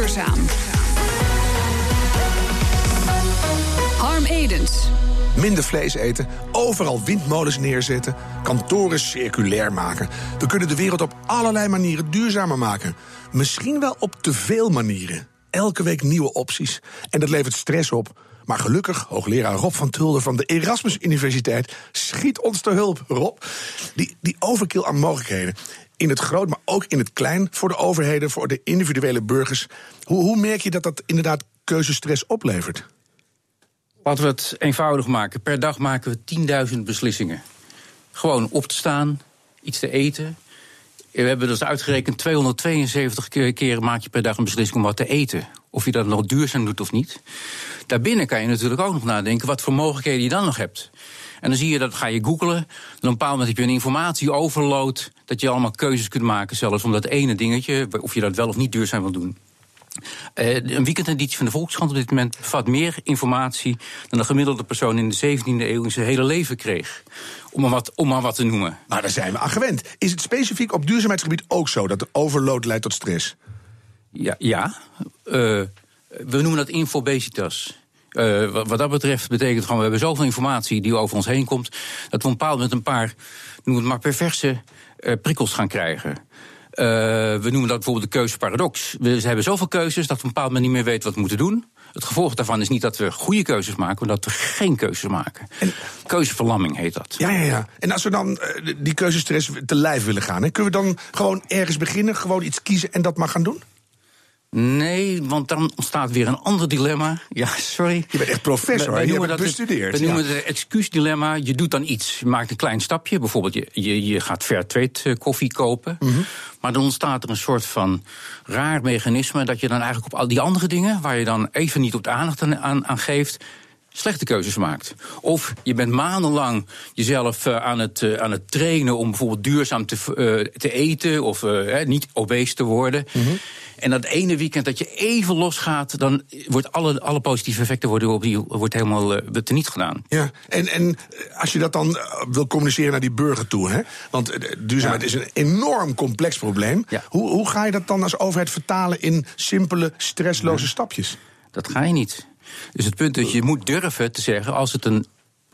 duurzaam. Harm Edens. Minder vlees eten, overal windmolens neerzetten, kantoren circulair maken. We kunnen de wereld op allerlei manieren duurzamer maken. Misschien wel op te veel manieren. Elke week nieuwe opties. En dat levert stress op. Maar gelukkig, hoogleraar Rob van Tulder van de Erasmus Universiteit schiet ons te hulp. Rob, die, die overkill aan mogelijkheden. In het groot, maar ook in het klein. Voor de overheden, voor de individuele burgers. Hoe, hoe merk je dat dat inderdaad keuzestress oplevert? Laten we het eenvoudig maken. Per dag maken we 10.000 beslissingen. Gewoon op te staan, iets te eten. We hebben dus uitgerekend 272 keer maak je per dag een beslissing om wat te eten. Of je dat nog duurzaam doet of niet. Daarbinnen kan je natuurlijk ook nog nadenken wat voor mogelijkheden je dan nog hebt. En dan zie je dat, ga je googlen. Op een bepaald moment heb je een informatieoverload. Dat je allemaal keuzes kunt maken, zelfs om dat ene dingetje, of je dat wel of niet duurzaam wil doen. Uh, een weekendeditie van de Volkskrant op dit moment bevat meer informatie dan een gemiddelde persoon in de 17e eeuw in zijn hele leven kreeg. Om maar wat, om maar wat te noemen. Maar daar zijn we aan gewend. Is het specifiek op duurzaamheidsgebied ook zo dat de overload leidt tot stress? Ja, ja. Uh, we noemen dat infobesitas. Uh, wat dat betreft betekent gewoon, we hebben zoveel informatie die over ons heen komt, dat we op een bepaald moment een paar, noem het maar, perverse prikkels gaan krijgen. Uh, we noemen dat bijvoorbeeld de keuzeparadox. We hebben zoveel keuzes dat we op een bepaald moment niet meer weten wat we moeten doen. Het gevolg daarvan is niet dat we goede keuzes maken, maar dat we geen keuzes maken. En, Keuzeverlamming heet dat. Ja, ja, ja. En als we dan uh, die keuzestress te lijf willen gaan, hè, kunnen we dan gewoon ergens beginnen, gewoon iets kiezen en dat maar gaan doen? Nee, want dan ontstaat weer een ander dilemma. Ja, sorry. Je bent echt professor, je hebt bestudeerd. We noemen het excuusdilemma. Je doet dan iets, je maakt een klein stapje. Bijvoorbeeld, je, je, je gaat Fairtrade eh, koffie kopen. Mm -hmm. Maar dan ontstaat er een soort van raar mechanisme... dat je dan eigenlijk op al die andere dingen... waar je dan even niet op de aandacht aan, aan geeft slechte keuzes maakt. Of je bent maandenlang jezelf uh, aan, het, uh, aan het trainen om bijvoorbeeld duurzaam te, uh, te eten of niet obese te worden. Mm -hmm. En dat ene weekend dat je even losgaat, dan wordt alle, alle positieve effecten worden opnieuw wordt helemaal uh, teniet gedaan. Ja, en, en als je dat dan wil communiceren naar die burger toe, hè? want duurzaamheid ja. is een enorm complex probleem. Ja. Hoe, hoe ga je dat dan als overheid vertalen in simpele, stressloze ja. stapjes? Dat ga je niet. Dus het punt is, je moet durven te zeggen, als het een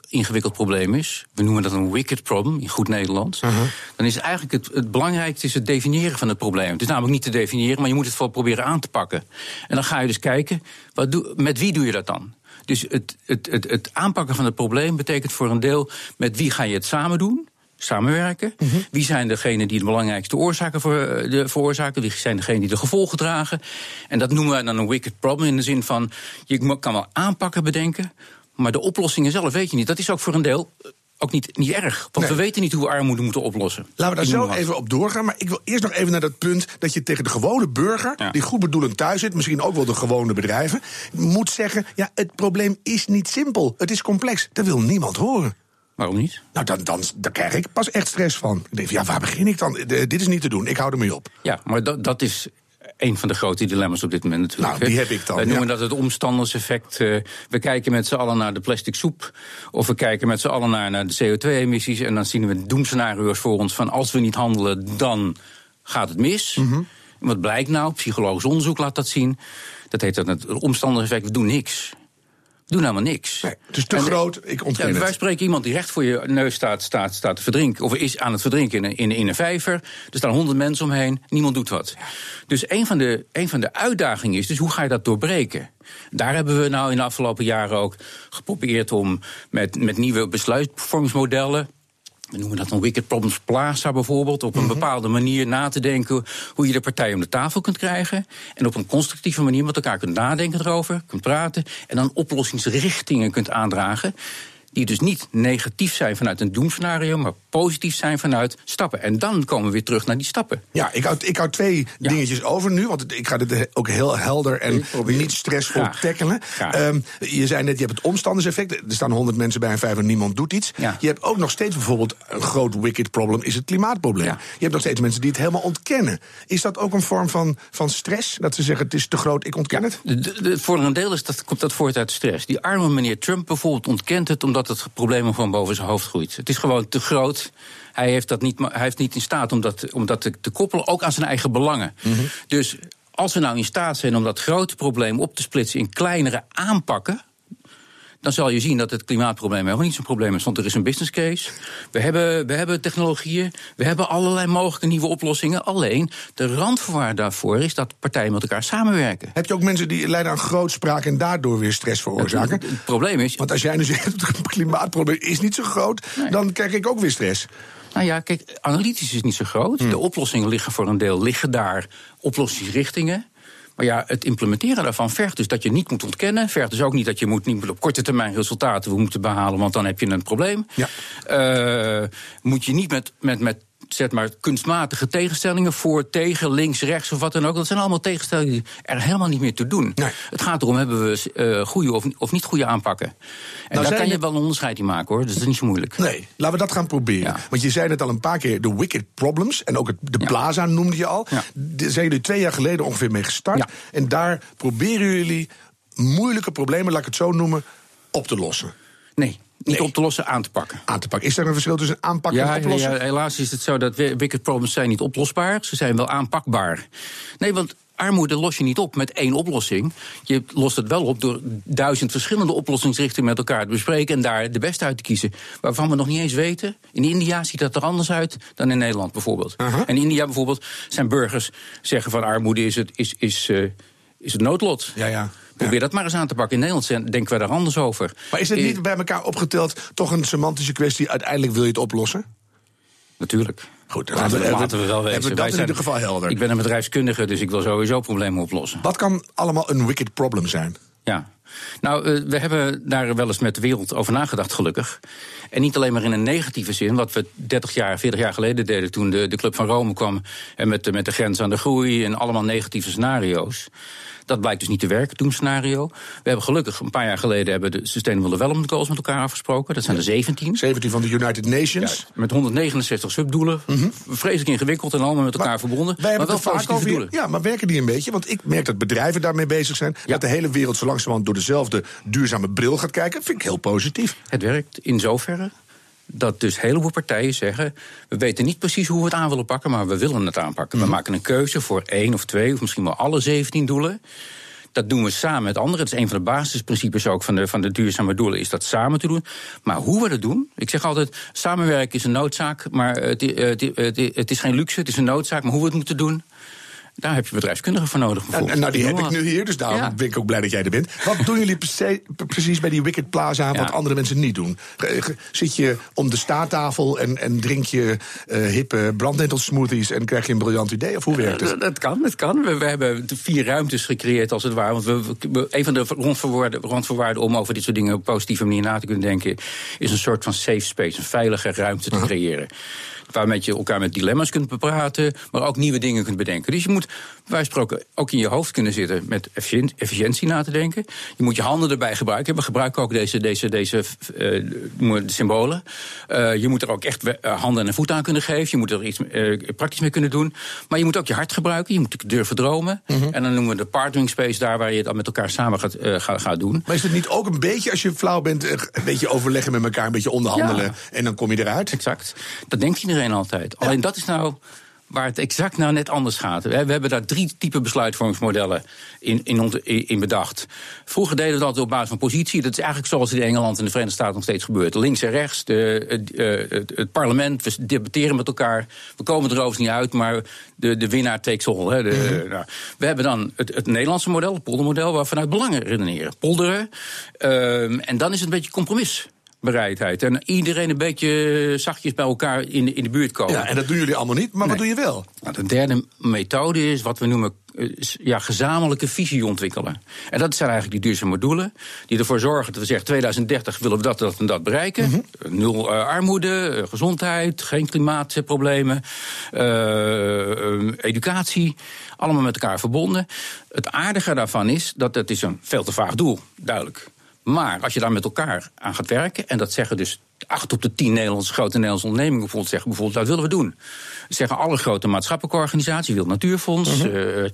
ingewikkeld probleem is, we noemen dat een wicked problem in goed Nederlands, uh -huh. dan is eigenlijk het, het belangrijkste is het definiëren van het probleem. Het is namelijk niet te definiëren, maar je moet het vooral proberen aan te pakken. En dan ga je dus kijken, wat doe, met wie doe je dat dan? Dus het, het, het, het aanpakken van het probleem betekent voor een deel met wie ga je het samen doen samenwerken. Mm -hmm. Wie zijn degenen die de belangrijkste oorzaken voor, de, veroorzaken? Wie zijn degenen die de gevolgen dragen? En dat noemen we dan een wicked problem in de zin van... je kan wel aanpakken bedenken, maar de oplossingen zelf weet je niet. Dat is ook voor een deel ook niet, niet erg. Want nee. we weten niet hoe we armoede moeten oplossen. Laten we daar zo even op doorgaan. Maar ik wil eerst nog even naar dat punt dat je tegen de gewone burger, ja. die goed bedoelend thuis zit, misschien ook wel de gewone bedrijven, moet zeggen: ja, het probleem is niet simpel. Het is complex. Dat wil niemand horen. Waarom niet? Nou, dan, dan, dan krijg ik pas echt stress van. Ik denk, ja, waar begin ik dan? De, dit is niet te doen. Ik hou ermee op. Ja, maar dat, dat is een van de grote dilemma's op dit moment natuurlijk. Nou, die heb ik dan. Wij noemen ja. dat het omstanderseffect. Uh, we kijken met z'n allen naar de plastic soep. Of we kijken met z'n allen naar, naar de CO2-emissies. En dan zien we doemscenario's voor ons van als we niet handelen, dan gaat het mis. Mm -hmm. Wat blijkt nou? Psychologisch onderzoek laat dat zien. Dat heet dan het omstanderseffect. We doen niks doen helemaal niks. Nee, het is te en, groot, ik ontken ja, het. Wij spreken iemand die recht voor je neus staat, staat, staat te verdrinken... of is aan het verdrinken in een, in, in een vijver. Er staan honderd mensen omheen, niemand doet wat. Dus een van, de, een van de uitdagingen is, dus hoe ga je dat doorbreken? Daar hebben we nou in de afgelopen jaren ook geprobeerd om met, met nieuwe besluitvormingsmodellen we noemen dat een Wicked Problems Plaza bijvoorbeeld. Op een mm -hmm. bepaalde manier na te denken hoe je de partij om de tafel kunt krijgen. En op een constructieve manier met elkaar kunt nadenken erover, kunt praten. En dan oplossingsrichtingen kunt aandragen die dus niet negatief zijn vanuit een doemscenario, maar positief zijn vanuit stappen. En dan komen we weer terug naar die stappen. Ja, ik hou, ik hou twee ja. dingetjes over nu, want ik ga dit ook heel helder en niet stressvol Graag. tackelen. Um, je zei net, je hebt het omstanderseffect. Er staan honderd mensen bij een vijf en niemand doet iets. Ja. Je hebt ook nog steeds bijvoorbeeld een groot wicked problem, is het klimaatprobleem. Ja. Je hebt nog steeds mensen die het helemaal ontkennen. Is dat ook een vorm van, van stress? Dat ze zeggen, het is te groot, ik ontken het? De, de, voor een deel is dat, komt dat voort uit stress. Die arme meneer Trump bijvoorbeeld ontkent het omdat het probleem gewoon boven zijn hoofd groeit. Het is gewoon te groot. Hij heeft, dat niet, hij heeft niet in staat om dat, om dat te, te koppelen, ook aan zijn eigen belangen. Mm -hmm. Dus als we nou in staat zijn om dat grote probleem op te splitsen in kleinere aanpakken dan zal je zien dat het klimaatprobleem helemaal niet zo'n probleem is. Want er is een business case. We hebben, we hebben technologieën. We hebben allerlei mogelijke nieuwe oplossingen. Alleen de randvoorwaarde daarvoor is dat partijen met elkaar samenwerken. Heb je ook mensen die leiden aan grootspraak en daardoor weer stress veroorzaken? Het, het probleem is. Want als jij nu zegt het klimaatprobleem is niet zo groot, dan krijg ik ook weer stress. Nou ja, kijk, analytisch is niet zo groot. De oplossingen liggen voor een deel liggen daar oplossingsrichtingen. Maar ja, het implementeren daarvan vergt dus dat je niet moet ontkennen. Vergt dus ook niet dat je moet, niet op korte termijn resultaten moeten behalen, want dan heb je een probleem. Ja. Uh, moet je niet met, met, met zeg maar, kunstmatige tegenstellingen voor, tegen, links, rechts of wat dan ook. Dat zijn allemaal tegenstellingen die er helemaal niet meer te doen. Nee. Het gaat erom, hebben we uh, goede of, of niet goede aanpakken. En nou, daar kan je wel een onderscheid in maken hoor, dus dat is niet zo moeilijk. Nee, laten we dat gaan proberen. Ja. Want je zei het al een paar keer, de wicked problems. En ook het, de ja. plaza noemde je al. Ja. Daar zijn jullie twee jaar geleden ongeveer mee gestart. En daar proberen jullie moeilijke problemen, laat ik het zo noemen, op te lossen. Nee, niet op te lossen, aan te pakken. Aan te pakken. Is er een verschil tussen aanpakken ja, en oplossen? Ja, helaas is het zo dat wicked problems zijn niet oplosbaar. Ze zijn wel aanpakbaar. Nee, want armoede los je niet op met één oplossing. Je lost het wel op door duizend verschillende oplossingsrichtingen met elkaar te bespreken en daar de beste uit te kiezen. Waarvan we nog niet eens weten. In India ziet dat er anders uit dan in Nederland bijvoorbeeld. Uh -huh. En in India bijvoorbeeld zijn burgers zeggen van armoede is het, is, is, uh, is het noodlot. Ja, ja. Probeer ja. dat maar eens aan te pakken. In Nederland denken we daar anders over. Maar is het niet bij elkaar opgeteld toch een semantische kwestie? Uiteindelijk wil je het oplossen? Natuurlijk. Goed, laten, we, laten we wel weten. Hebben we dat in ieder geval helder. Ik ben een bedrijfskundige, dus ik wil sowieso problemen oplossen. Wat kan allemaal een wicked problem zijn? Ja. Nou, uh, we hebben daar wel eens met de wereld over nagedacht, gelukkig. En niet alleen maar in een negatieve zin, wat we 30 jaar, 40 jaar geleden deden toen de, de Club van Rome kwam. En met de, met de grens aan de groei en allemaal negatieve scenario's. Dat blijkt dus niet te werken, doemscenario. We hebben gelukkig een paar jaar geleden hebben de Sustainable Development Goals met elkaar afgesproken. Dat zijn ja. er 17. 17 van de United Nations. Ja, met 169 subdoelen. Mhm. Mm -hmm. Vreselijk ingewikkeld en allemaal met elkaar maar verbonden. Wij maar wel vaak over doelen. Ja, maar werken die een beetje? Want ik merk dat bedrijven daarmee bezig zijn. Ja. Dat de hele wereld zo langzamerhand door dezelfde duurzame bril gaat kijken. vind ik heel positief. Het werkt in zoverre dat dus een heleboel partijen zeggen... we weten niet precies hoe we het aan willen pakken, maar we willen het aanpakken. Mm. We maken een keuze voor één of twee of misschien wel alle 17 doelen. Dat doen we samen met anderen. Dat is een van de basisprincipes ook van de, van de duurzame doelen, is dat samen te doen. Maar hoe we dat doen, ik zeg altijd, samenwerken is een noodzaak, maar het, het, het, het is geen luxe, het is een noodzaak. Maar hoe we het moeten doen, daar heb je bedrijfskundigen voor nodig. En, nou, die heb ik nu hier, dus daarom ja. ben ik ook blij dat jij er bent. Wat doen jullie precies bij die Wicked Plaza wat ja. andere mensen niet doen? Zit je om de staattafel en, en drink je uh, hippe brandnetelsmoothies en krijg je een briljant idee? Of hoe werkt het? Uh, dat kan, dat kan. We, we, hebben vier ruimtes gecreëerd als het ware. Want we, we, een van de randvoorwaarden om over dit soort dingen op positieve manier na te kunnen denken, is een soort van safe space, een veilige ruimte te uh -huh. creëren waarmee je elkaar met dilemma's kunt bepraten, maar ook nieuwe dingen kunt bedenken. Dus je moet, wij spreken, ook in je hoofd kunnen zitten met efficiëntie na te denken. Je moet je handen erbij gebruiken. We gebruiken ook deze, deze, deze uh, symbolen. Uh, je moet er ook echt handen en voeten aan kunnen geven. Je moet er iets uh, praktisch mee kunnen doen. Maar je moet ook je hart gebruiken. Je moet durven dromen. Mhm. Mm -hmm. En dan noemen we de partnering space daar waar je het dan met elkaar samen gaat, gaat, gaat doen. Maar is het niet ook een beetje, als je flauw bent, een beetje overleggen met elkaar, een beetje onderhandelen ja. en dan kom je eruit? Exact. Dat denkt iedereen altijd. Alleen dat is nou waar het exact nou net anders gaat. We hebben daar drie typen besluitvormingsmodellen in, in, in bedacht. Vroeger deden we dat op basis van positie. Dat is eigenlijk zoals in Engeland en de Verenigde Staten nog steeds gebeurt. Links en rechts, de, het, het, het, parlement, we debatteren met elkaar. We komen er overigens niet uit, maar de, de winnaar takes all. Hè. De, Mhm. -hmm. nou, we hebben dan het, het Nederlandse model, het poldermodel, waar we vanuit belangen redeneren. Polderen. Um, en dan is het een beetje compromis bereidheid. En iedereen een beetje zachtjes bij elkaar in, in de buurt komen. Ja, en dat doen jullie allemaal niet, maar nee. wat doe je wel? Nou, de derde methode is wat we noemen ja, gezamenlijke visie ontwikkelen. En dat zijn eigenlijk die duurzame doelen. Die ervoor zorgen dat we zeggen 2030 willen we dat, dat en dat bereiken. Mhm. Mm -hmm. Nul uh, armoede, gezondheid, geen klimaatproblemen, uh, educatie. Allemaal met elkaar verbonden. Het aardige daarvan is dat het is een veel te vaag doel, duidelijk. Maar als je daar met elkaar aan gaat werken, en dat zeggen dus acht op de tien Nederlandse grote Nederlandse ondernemingen bijvoorbeeld zeggen, bijvoorbeeld, dat willen we doen. Zeggen alle grote maatschappelijke organisaties, Wild Natuurfonds, Mhm. uh,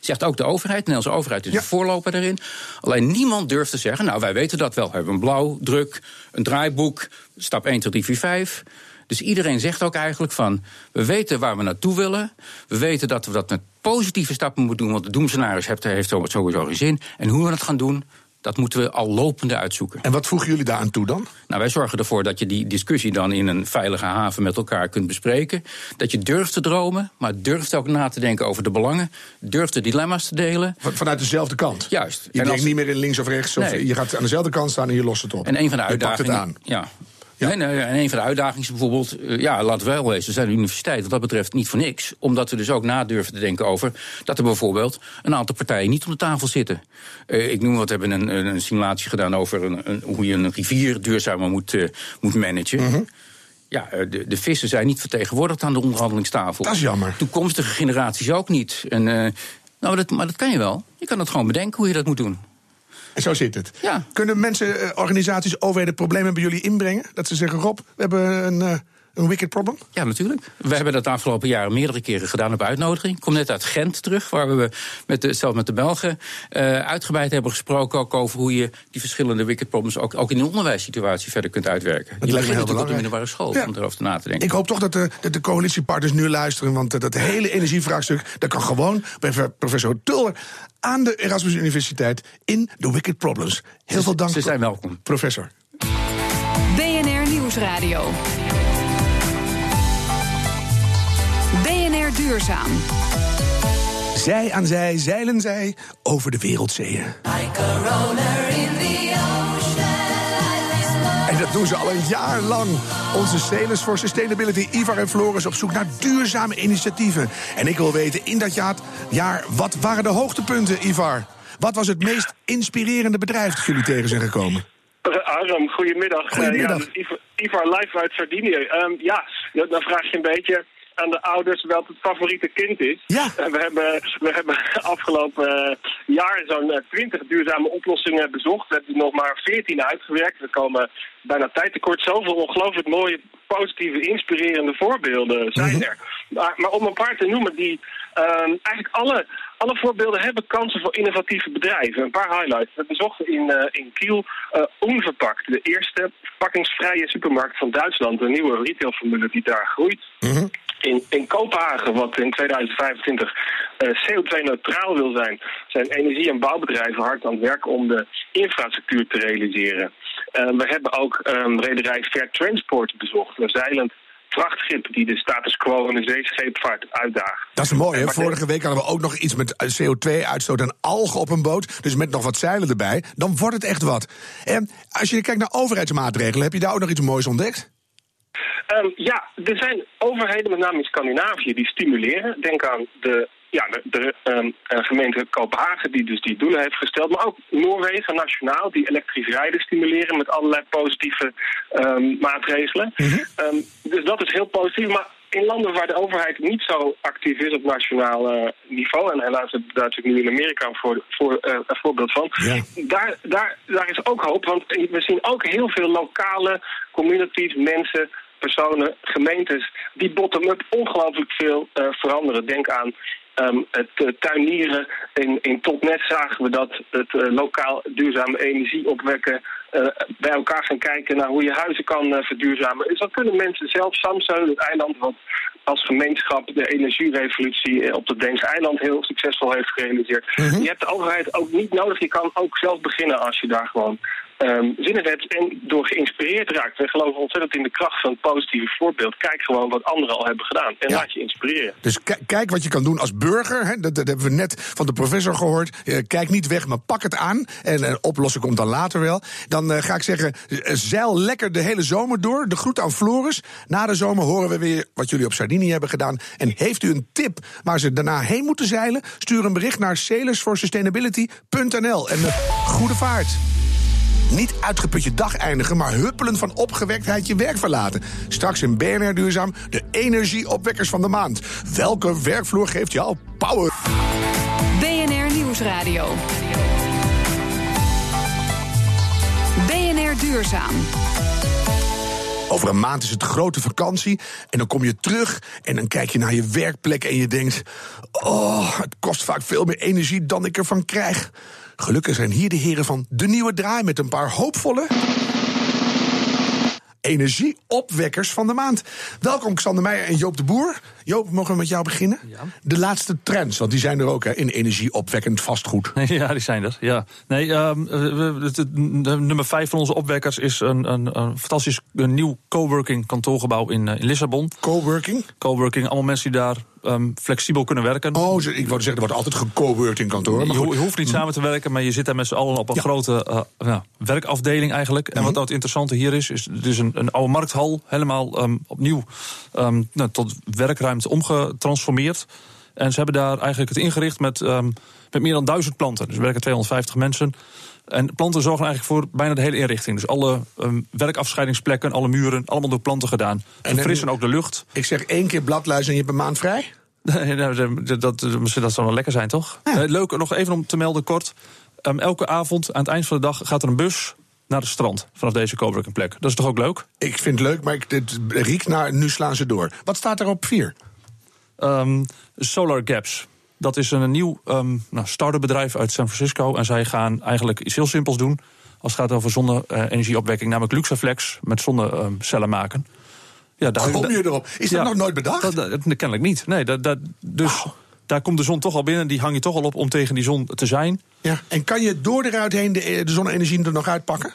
zegt ook de overheid, de Nederlandse overheid is ja. een voorloper daarin. Alleen niemand durft te zeggen, nou wij weten dat wel, we hebben een blauwdruk, een draaiboek, stap 1, 2, 3, 4, 5. Dus iedereen zegt ook eigenlijk van, we weten waar we naartoe willen. We weten dat we dat met positieve stappen moeten doen, want de doemscenario heeft, heeft sowieso geen zin. En hoe we dat gaan doen, dat moeten we al lopende uitzoeken. En wat voegen jullie daaraan toe dan? Nou, wij zorgen ervoor dat je die discussie dan in een veilige haven met elkaar kunt bespreken. Dat je durft te dromen, maar durft ook na te denken over de belangen. Durft de dilemma's te delen. vanuit dezelfde kant. Juist. Je denkt niet meer in links of rechts. Of je gaat aan dezelfde kant staan en je lost het op. En een van de uitdagingen. het aan. Ja, ja. en een van de uitdagingen is bijvoorbeeld, uh, ja, laten we wel wezen, we zijn een universiteit wat dat betreft niet voor niks. Omdat we dus ook na durven te denken over dat er bijvoorbeeld een aantal partijen niet om de tafel zitten. Uh, ik noem wat, we hebben een, een simulatie gedaan over een, een, hoe je een rivier duurzamer moet, uh, moet managen. Mm -hmm. Ja, de, de, vissen zijn niet vertegenwoordigd aan de onderhandelingstafel. Dat is jammer. Toekomstige generaties ook niet. En, nou, dat, maar dat kan je wel. Je kan het gewoon bedenken hoe je dat moet doen. Zo zit het. Ja. Kunnen mensen, organisaties, overheden problemen bij jullie inbrengen? Dat ze zeggen, Rob, we hebben een, uh, een wicked problem? Ja, natuurlijk. We hebben dat de afgelopen jaren meerdere keren gedaan op uitnodiging. Ik kom net uit Gent terug, waar we met de, zelf met de Belgen uh, uitgebreid hebben gesproken ook over hoe je die verschillende wicked problems ook, ook in de onderwijssituatie verder kunt uitwerken. Dat je heel natuurlijk op de middelbare school ja. om erover na te denken. Ik hoop toch dat de, dat de coalitiepartners nu luisteren, want uh, dat hele energievraagstuk, dat kan gewoon bij professor Tulder aan de Erasmus Universiteit in de Wicked Problems. Heel veel dank. Ze zijn welkom. Professor. BNR Nieuwsradio. Duurzaam. Zij aan zij zeilen zij over de wereldzeeën. En dat doen ze al een jaar lang. Onze Sailors for Sustainability, Ivar en Floris, op zoek naar duurzame initiatieven. En ik wil weten in dat jaar, jaar wat waren de hoogtepunten, Ivar? Wat was het meest inspirerende bedrijf dat jullie tegen zijn gekomen? Aram, goedemiddag. Goedemiddag. Uh, ja, Ivar, Ivar live uit Sardinië. Um, ja, dan vraag je een beetje aan de ouders welk het favoriete kind is. Ja. Uh, we, hebben, we hebben afgelopen uh, jaar zo'n twintig duurzame oplossingen bezocht. We hebben er nog maar veertien uitgewerkt. We komen bijna tijd tekort. Zoveel ongelooflijk mooie, positieve, inspirerende voorbeelden zijn Mhm. er. Maar, maar om een paar te noemen die um, eigenlijk alle alle voorbeelden hebben kansen voor innovatieve bedrijven. Een paar highlights. We bezochten in, uh, in Kiel uh, Onverpakt, de eerste verpakkingsvrije supermarkt van Duitsland. Een nieuwe retailformule die daar groeit. -hmm. In, in Kopenhagen, wat in 2025 uh, CO2-neutraal wil zijn, zijn energie- en bouwbedrijven hard aan het werk om de infrastructuur te realiseren. we hebben ook um, rederij Fair Transport bezocht, een zeilend vrachtschip die de status quo in de zeescheepvaart uitdaagt. Dat is mooi, hè? Vorige week hadden we ook nog iets met CO2-uitstoot en algen op een boot. Dus met nog wat zeilen erbij. Dan wordt het echt wat. En als je kijkt naar overheidsmaatregelen, heb je daar ook nog iets moois ontdekt? Um, ja, er zijn overheden, met name in Scandinavië, die stimuleren. Denk aan de ja, de, de um, gemeente Kopenhagen die dus die doelen heeft gesteld. Maar ook Noorwegen nationaal die elektrisch rijden stimuleren met allerlei positieve um, maatregelen. Mhm. Mm -hmm. um, dus dat is heel positief. Maar in landen waar de overheid niet zo actief is op nationaal uh, niveau, en helaas hebben we daar natuurlijk nu in Amerika voor, voor, uh, een voorbeeld van, ja. daar, daar, daar is ook hoop. Want we zien ook heel veel lokale communities, mensen, personen, gemeentes, die bottom-up ongelooflijk veel uh, veranderen. Denk aan Um, het uh, tuinieren in, in Topnet zagen we dat het uh, lokaal duurzame energie opwekken bij elkaar gaan kijken naar hoe je huizen kan verduurzamen. Dus dat kunnen mensen zelf, Samsung, het eiland wat als gemeenschap de energierevolutie op het Deense eiland heel succesvol heeft gerealiseerd. Mhm. Mm -hmm. Je hebt de overheid ook niet nodig. Je kan ook zelf beginnen als je daar gewoon um, hebt en door geïnspireerd raakt. We geloven ontzettend in de kracht van het positieve voorbeeld. Kijk gewoon wat anderen al hebben gedaan en Ja. laat je inspireren. Dus ki- kijk wat je kan doen als burger. Hè? Dat, dat hebben we net van de professor gehoord. Eh, kijk niet weg, maar pak het aan. En een oplossing komt dan later wel. Dan eh, ga ik zeggen, eh, zeil lekker de hele zomer door. De groet aan Floris. Na de zomer horen we weer wat jullie op Sardinië hebben gedaan. En heeft u een tip waar ze daarna heen moeten zeilen? Stuur een bericht naar sailorsforsustainability.nl. En goede vaart. Niet uitgeput je dag eindigen, maar huppelend van opgewektheid je werk verlaten. Straks in BNR Duurzaam de energieopwekkers van de maand. Welke werkvloer geeft jou power? BNR Nieuwsradio. BNR Duurzaam. Over een maand is het grote vakantie en dan kom je terug en dan kijk je naar je werkplek en je denkt: Oh, het kost vaak veel meer energie dan ik ervan krijg. Gelukkig zijn hier de heren van De Nieuwe Draai met een paar hoopvolle. energieopwekkers van de maand. Welkom Xander Meijer en Joop de Boer. Joop, mogen we met jou beginnen? Ja. De laatste trends, want die zijn er ook hè, in energieopwekkend vastgoed. Ja, die zijn er. Ja. Nee, ehm, de nummer vijf van onze opwekkers is een, een, een fantastisch een nieuw coworking kantoorgebouw in, eh, in Lissabon. Coworking? Coworking, allemaal mensen die daar ehm, flexibel kunnen werken. Oh, ik wou zeggen, er wordt altijd gecoworked in kantoor. je, Maar ho- je hoeft niet samen te werken, maar je zit daar met z'n allen op een Ja. grote eh, werkafdeling eigenlijk. En wat het interessante hier is, is het is een, een oude markthal, helemaal ehm, opnieuw nou, tot werkruimte omgetransformeerd. En ze hebben daar eigenlijk het ingericht met, ehm, met meer dan duizend planten. Dus er werken 250 mensen. En planten zorgen eigenlijk voor bijna de hele inrichting. Dus alle ehm, werkafscheidingsplekken, alle muren, allemaal door planten gedaan. En- Verfrissen ook de lucht. Ik zeg één keer bladluizen en je hebt een maand vrij? Nee, nou, dat, dat, dat, dat zou wel lekker zijn, toch? Ja. Eh, leuk, nog even om te melden kort. Ehm, elke avond, aan het eind van de dag, gaat er een bus naar het strand vanaf deze coworking plek. Dat is toch ook leuk? Ik vind het leuk, maar ik, het riekt naar nu slaan ze door. Wat staat er op vier? Ehm, Solar Gaps. Dat is een nieuw ehm nou, start-up bedrijf uit San Francisco. En zij gaan eigenlijk iets heel simpels doen. Als het gaat over zonne-energieopwekking, namelijk Luxaflex met zonnecellen maken. Ja, daar Kom je erop? Is dat nog nooit bedacht? Dat, dat- dat- kennelijk niet. Nee, dat, dat, dus daar komt de zon toch al binnen. Die hang je toch al op om tegen die zon te zijn. Ja. En kan je door eruit heen de, de zonne-energie er nog uitpakken?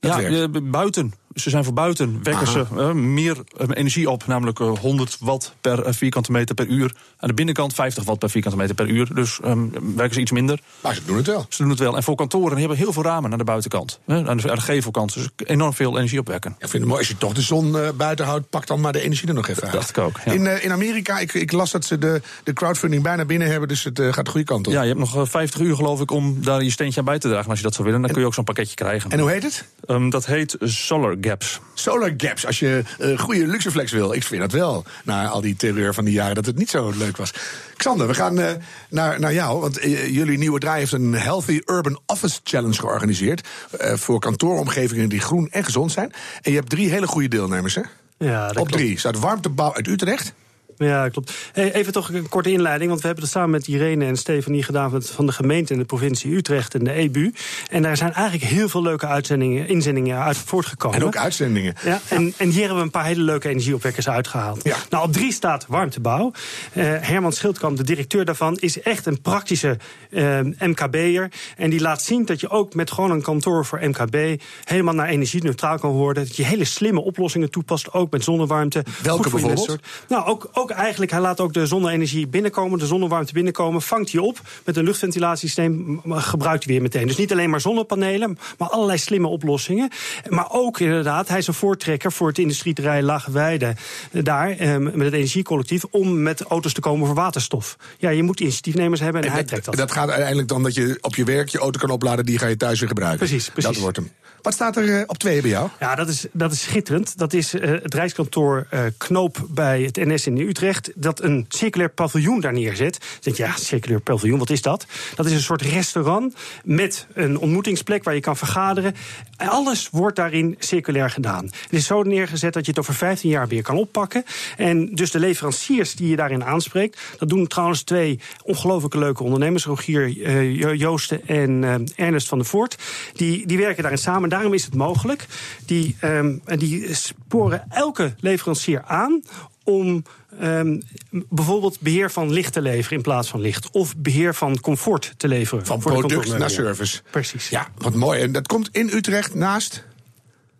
Dat ja, werkt. eh, buiten. Ze zijn voor buiten. Wekken ze eh, meer eh, energie op, namelijk eh, 100 watt per eh, vierkante meter per uur. Aan de binnenkant 50 watt per vierkante meter per uur. Dus ehm, werken ze iets minder. Maar ze doen het wel. Ze doen het wel. En voor kantoren die hebben heel veel ramen aan de buitenkant. Aan de, aan de gevelkant. Dus enorm veel energie opwekken. Ik vind het mooi, als je toch de zon eh, buiten houdt, pak dan maar de energie er nog even uit. dacht ik ook, ja. In, eh, in Amerika, ik, ik las dat ze de, de crowdfunding bijna binnen hebben, dus het eh, gaat de goede kant op. Ja, je hebt nog eh, 50 uur geloof ik om daar je steentje aan bij te dragen als je dat zou willen. Dan kun je ook zo'n pakketje krijgen. En hoe heet het? Ehm, dat heet Solar Gaps. Solar gaps, als je eh goede luxeflex wil. Ik vind dat wel, na al die terreur van die jaren, dat het niet zo leuk was. Xander, we gaan eh, naar, naar jou, want eh, jullie nieuwe draai heeft een Healthy Urban Office Challenge georganiseerd. eh, voor kantooromgevingen die groen en gezond zijn. En je hebt drie hele goede deelnemers, hè? Ja, dat Op klopt. drie staat Warmtebouw uit Utrecht. Ja, klopt. Even toch een korte inleiding, want we hebben dat samen met Irene en Stefanie gedaan van- de gemeente en de provincie Utrecht en de EBU. En daar zijn eigenlijk heel veel leuke uitzendingen, inzendingen uit voortgekomen. En ook uitzendingen. Ja, en, en hier hebben we een paar hele leuke energieopwekkers uitgehaald. Ja. Nou, op drie staat warmtebouw. Eh, Herman Schildkamp, de directeur daarvan, is echt een praktische eh, MKB'er. En die laat zien dat je ook met gewoon een kantoor voor MKB helemaal naar energie-neutraal kan worden. Dat je hele slimme oplossingen toepast, ook met zonnewarmte. Welke bijvoorbeeld? Nou, ook, ook eigenlijk, hij laat ook de zonne-energie binnenkomen, de zonnewarmte binnenkomen, vangt hij op met een luchtventilatiesysteem, gebruikt hij weer meteen. Dus niet alleen maar zonnepanelen, maar allerlei slimme oplossingen. Maar ook inderdaad, hij is een voortrekker voor het industrieterrein Lageweide, eh, daar, eh, met het energiecollectief, om met auto's te komen voor waterstof. Ja, je moet initiatiefnemers hebben en, hij trekt dat. dat gaat uiteindelijk dan dat je op je werk je auto kan opladen, die ga je thuis weer gebruiken. Precies, precies. Dat wordt hem. Wat staat er eh, op twee bij jou? Ja, dat is, dat is schitterend. Dat is eh, het Rijkskantoor eh, Knoop bij het NS in Utrecht. Dat een circulair paviljoen daar neerzet. Dan denk je, ja, circulair paviljoen, wat is dat? Dat is een soort restaurant met een ontmoetingsplek waar je kan vergaderen. En Alles wordt daarin circulair gedaan. Het is zo neergezet dat je het over 15 jaar weer kan oppakken. En dus de leveranciers die je daarin aanspreekt. Dat doen trouwens twee ongelooflijk leuke ondernemers. Rogier Jo- Joosten en Ernest van der Voort. Die, die werken daarin samen. Daarom is het mogelijk. Die, ehm, die sporen elke leverancier aan om ehm, bijvoorbeeld beheer van licht te leveren in plaats van licht. Of beheer van comfort te leveren. Van product naar service. Precies. Ja, wat mooi. En dat komt in Utrecht naast,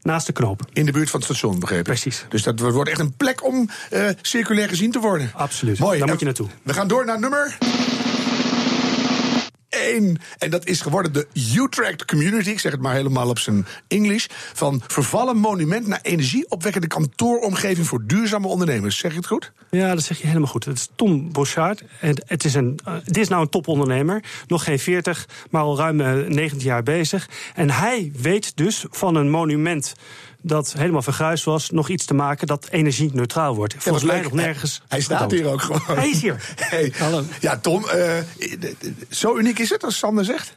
Naast de knoop. in de buurt van het station, begrepen. Precies. Dus dat wordt echt een plek om eh, circulair gezien te worden. Absoluut. Mooi. Daar En moet je naartoe. We gaan door naar nummer... 1. En dat is geworden de Utrecht Community. Ik zeg het maar helemaal op zijn Engels. Van vervallen monument naar energieopwekkende kantooromgeving voor duurzame ondernemers. Zeg ik het goed? Ja, dat zeg je helemaal goed. Het is Tom Bouchard. Het, het is een, uh, dit is nou een topondernemer. Nog geen 40, maar al ruim uh, 19 jaar bezig. En hij weet dus van een monument dat helemaal vergruisd was, nog iets te maken dat energie-neutraal wordt. Volgens mij nog nergens. Hij, hij staat hier ook gewoon. Hij is hier. Hey. Hallo. Ja, Tom, uh, zo uniek is het als Sander zegt?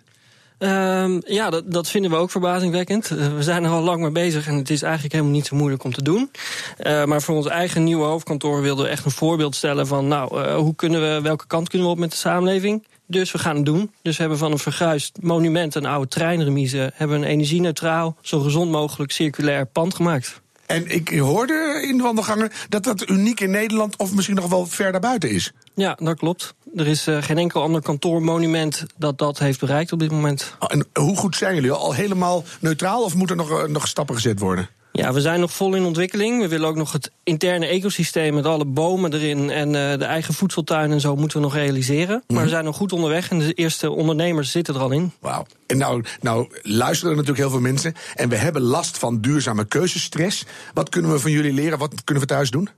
Um, ja, dat, dat, vinden we ook verbazingwekkend. Uh, we zijn er al lang mee bezig en het is eigenlijk helemaal niet zo moeilijk om te doen. Uh, maar voor ons eigen nieuwe hoofdkantoor wilden we echt een voorbeeld stellen van, nou, uh, hoe kunnen we, welke kant kunnen we op met de samenleving? Dus we gaan het doen. Dus we hebben van een verguisd monument, een oude treinremise, hebben een energie-neutraal, zo gezond mogelijk circulair pand gemaakt. En ik hoorde in de wandelgangen dat dat uniek in Nederland of misschien nog wel ver daarbuiten is. Ja, dat klopt. Er is uh, geen enkel ander kantoormonument dat dat heeft bereikt op dit moment. Oh, en hoe goed zijn jullie? Al helemaal neutraal of moeten er nog, uh, nog stappen gezet worden? Ja, we zijn nog vol in ontwikkeling. We willen ook nog het interne ecosysteem met alle bomen erin en uh, de eigen voedseltuin en zo moeten we nog realiseren. Maar we zijn nog goed onderweg en de eerste ondernemers zitten er al in. Wauw. En nou, nou luisteren er natuurlijk heel veel mensen en we hebben last van duurzame keuzestress. Wat kunnen we van jullie leren? Wat kunnen we thuis doen?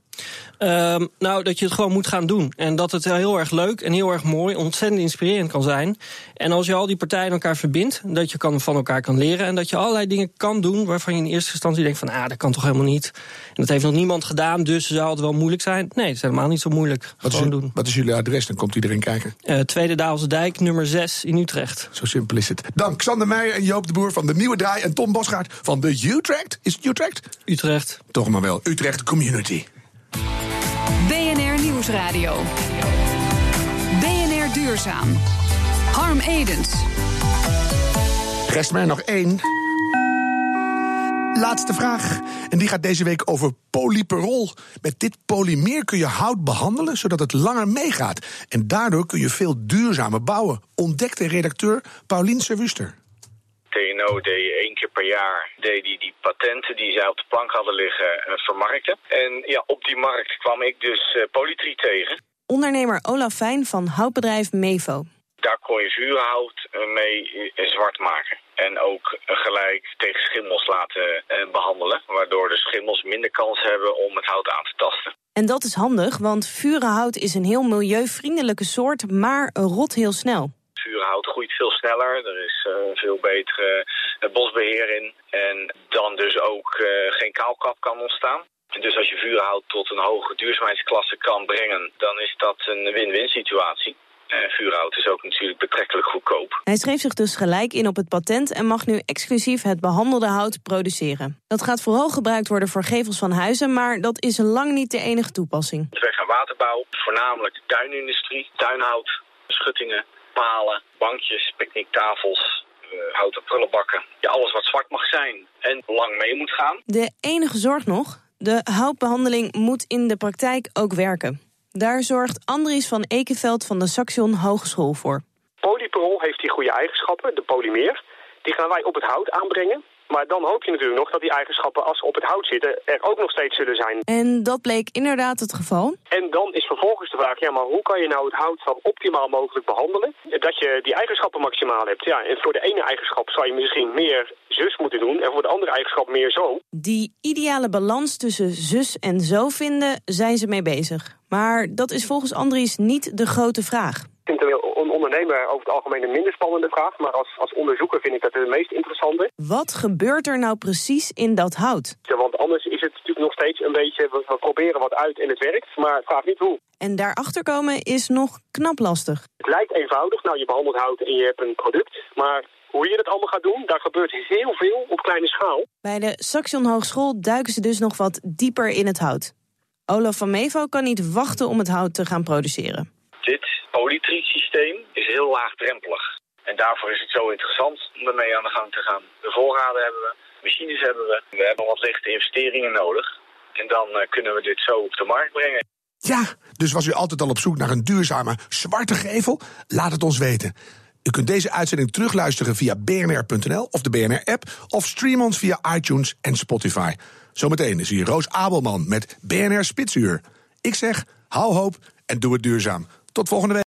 Uh, nou, dat je het gewoon moet gaan doen. En dat het heel erg leuk en heel erg mooi, ontzettend inspirerend kan zijn. En als je al die partijen elkaar verbindt, dat je kan, van elkaar kan leren. En dat je allerlei dingen kan doen waarvan je in eerste instantie denkt van ah, dat kan toch helemaal niet. En dat heeft nog niemand gedaan, dus zou het wel moeilijk zijn. Nee, het is helemaal niet zo moeilijk. Wat, gewoon is, doen. wat is jullie adres? Dan komt iedereen kijken. Uh, Tweede Daalse Dijk, nummer 6 in Utrecht. Zo simpel is het. Dank Xander Meijer en Joop de Boer van de Nieuwe Draai en Tom Bosgaard van de Utrecht. Is het Utrecht? Utrecht. Toch maar wel. Utrecht Community. BNR Nieuwsradio. BNR Duurzaam. Harm Edens. Rest mij nog één. Laatste vraag. En die gaat deze week over polyperol. Met dit polymeer kun je hout behandelen zodat het langer meegaat. En daardoor kun je veel duurzamer bouwen. Ontdekte redacteur Paulien Serwuster. TNO deed één keer per jaar deed die, die patenten die zij op de plank hadden liggen uh, vermarkten. En ja, op die markt kwam ik dus uh, polytrie tegen. Ondernemer Olaf Fijn van houtbedrijf Mevo. Daar kon je vuurhout mee zwart maken. En ook gelijk tegen schimmels laten uh, behandelen. Waardoor de schimmels minder kans hebben om het hout aan te tasten. En dat is handig, want vurenhout is een heel milieuvriendelijke soort, maar rot heel snel vuurhout groeit veel sneller. Er is uh, veel betere uh, bosbeheer in. En dan dus ook uh, geen kaalkap kan ontstaan. Dus als je vuurhout tot een hoge duurzaamheidsklasse kan brengen, dan is dat een win-win situatie. En vuurhout is ook natuurlijk betrekkelijk goedkoop. Hij schreef zich dus gelijk in op het patent en mag nu exclusief het behandelde hout produceren. Dat gaat vooral gebruikt worden voor gevels van huizen, maar dat is lang niet de enige toepassing. Weg aan waterbouw, voornamelijk de tuinindustrie, tuinhout, schuttingen, palen, bankjes, picknicktafels, uh, houten prullenbakken. Ja, alles wat zwart mag zijn en lang mee moet gaan. De enige zorg nog, de houtbehandeling moet in de praktijk ook werken. Daar zorgt Andries van Ekenveld van de Saxion Hogeschool voor. Polyperol heeft die goede eigenschappen, de polymeer. Die gaan wij op het hout aanbrengen. Maar dan hoop je natuurlijk nog dat die eigenschappen, als ze op het hout zitten, er ook nog steeds zullen zijn. En dat bleek inderdaad het geval? En dan is vervolgens de vraag, ja, maar hoe kan je nou het hout zo optimaal mogelijk behandelen? Dat je die eigenschappen maximaal hebt. Ja, en voor de ene eigenschap zou je misschien meer zus moeten doen en voor de andere eigenschap meer zo. Die ideale balans tussen zus en zo vinden, zijn ze mee bezig. Maar dat is volgens Andries niet de grote vraag. Ik vind een ondernemer over het algemeen een minder spannende vraag. Maar als, als onderzoeker vind ik dat het meest interessante. Wat gebeurt er nou precies in dat hout? Ja, want anders is het natuurlijk nog steeds een beetje... We, we proberen wat uit en het werkt, maar vraag niet hoe. En daarachter komen is nog knap lastig. Het lijkt eenvoudig. Nou, je behandelt hout en je hebt een product. Maar hoe je dat allemaal gaat doen, daar gebeurt heel veel op kleine schaal. Bij de Saxion Hogeschool duiken ze dus nog wat dieper in het hout. Olaf van Mevo kan niet wachten om het hout te gaan produceren. Dit is laagdrempelig. En daarvoor is het zo interessant om ermee aan de gang te gaan. De voorraden hebben we, machines hebben we. We hebben wat lichte investeringen nodig. En dan uh, kunnen we dit zo op de markt brengen. Ja, dus was u altijd al op zoek naar een duurzame zwarte gevel? Laat het ons weten. U kunt deze uitzending terugluisteren via bnr.nl of de BNR-app... of stream ons via iTunes en Spotify. Zometeen is hier Roos Abelman met BNR Spitsuur. Ik zeg, hou hoop en doe het duurzaam. Tot volgende week.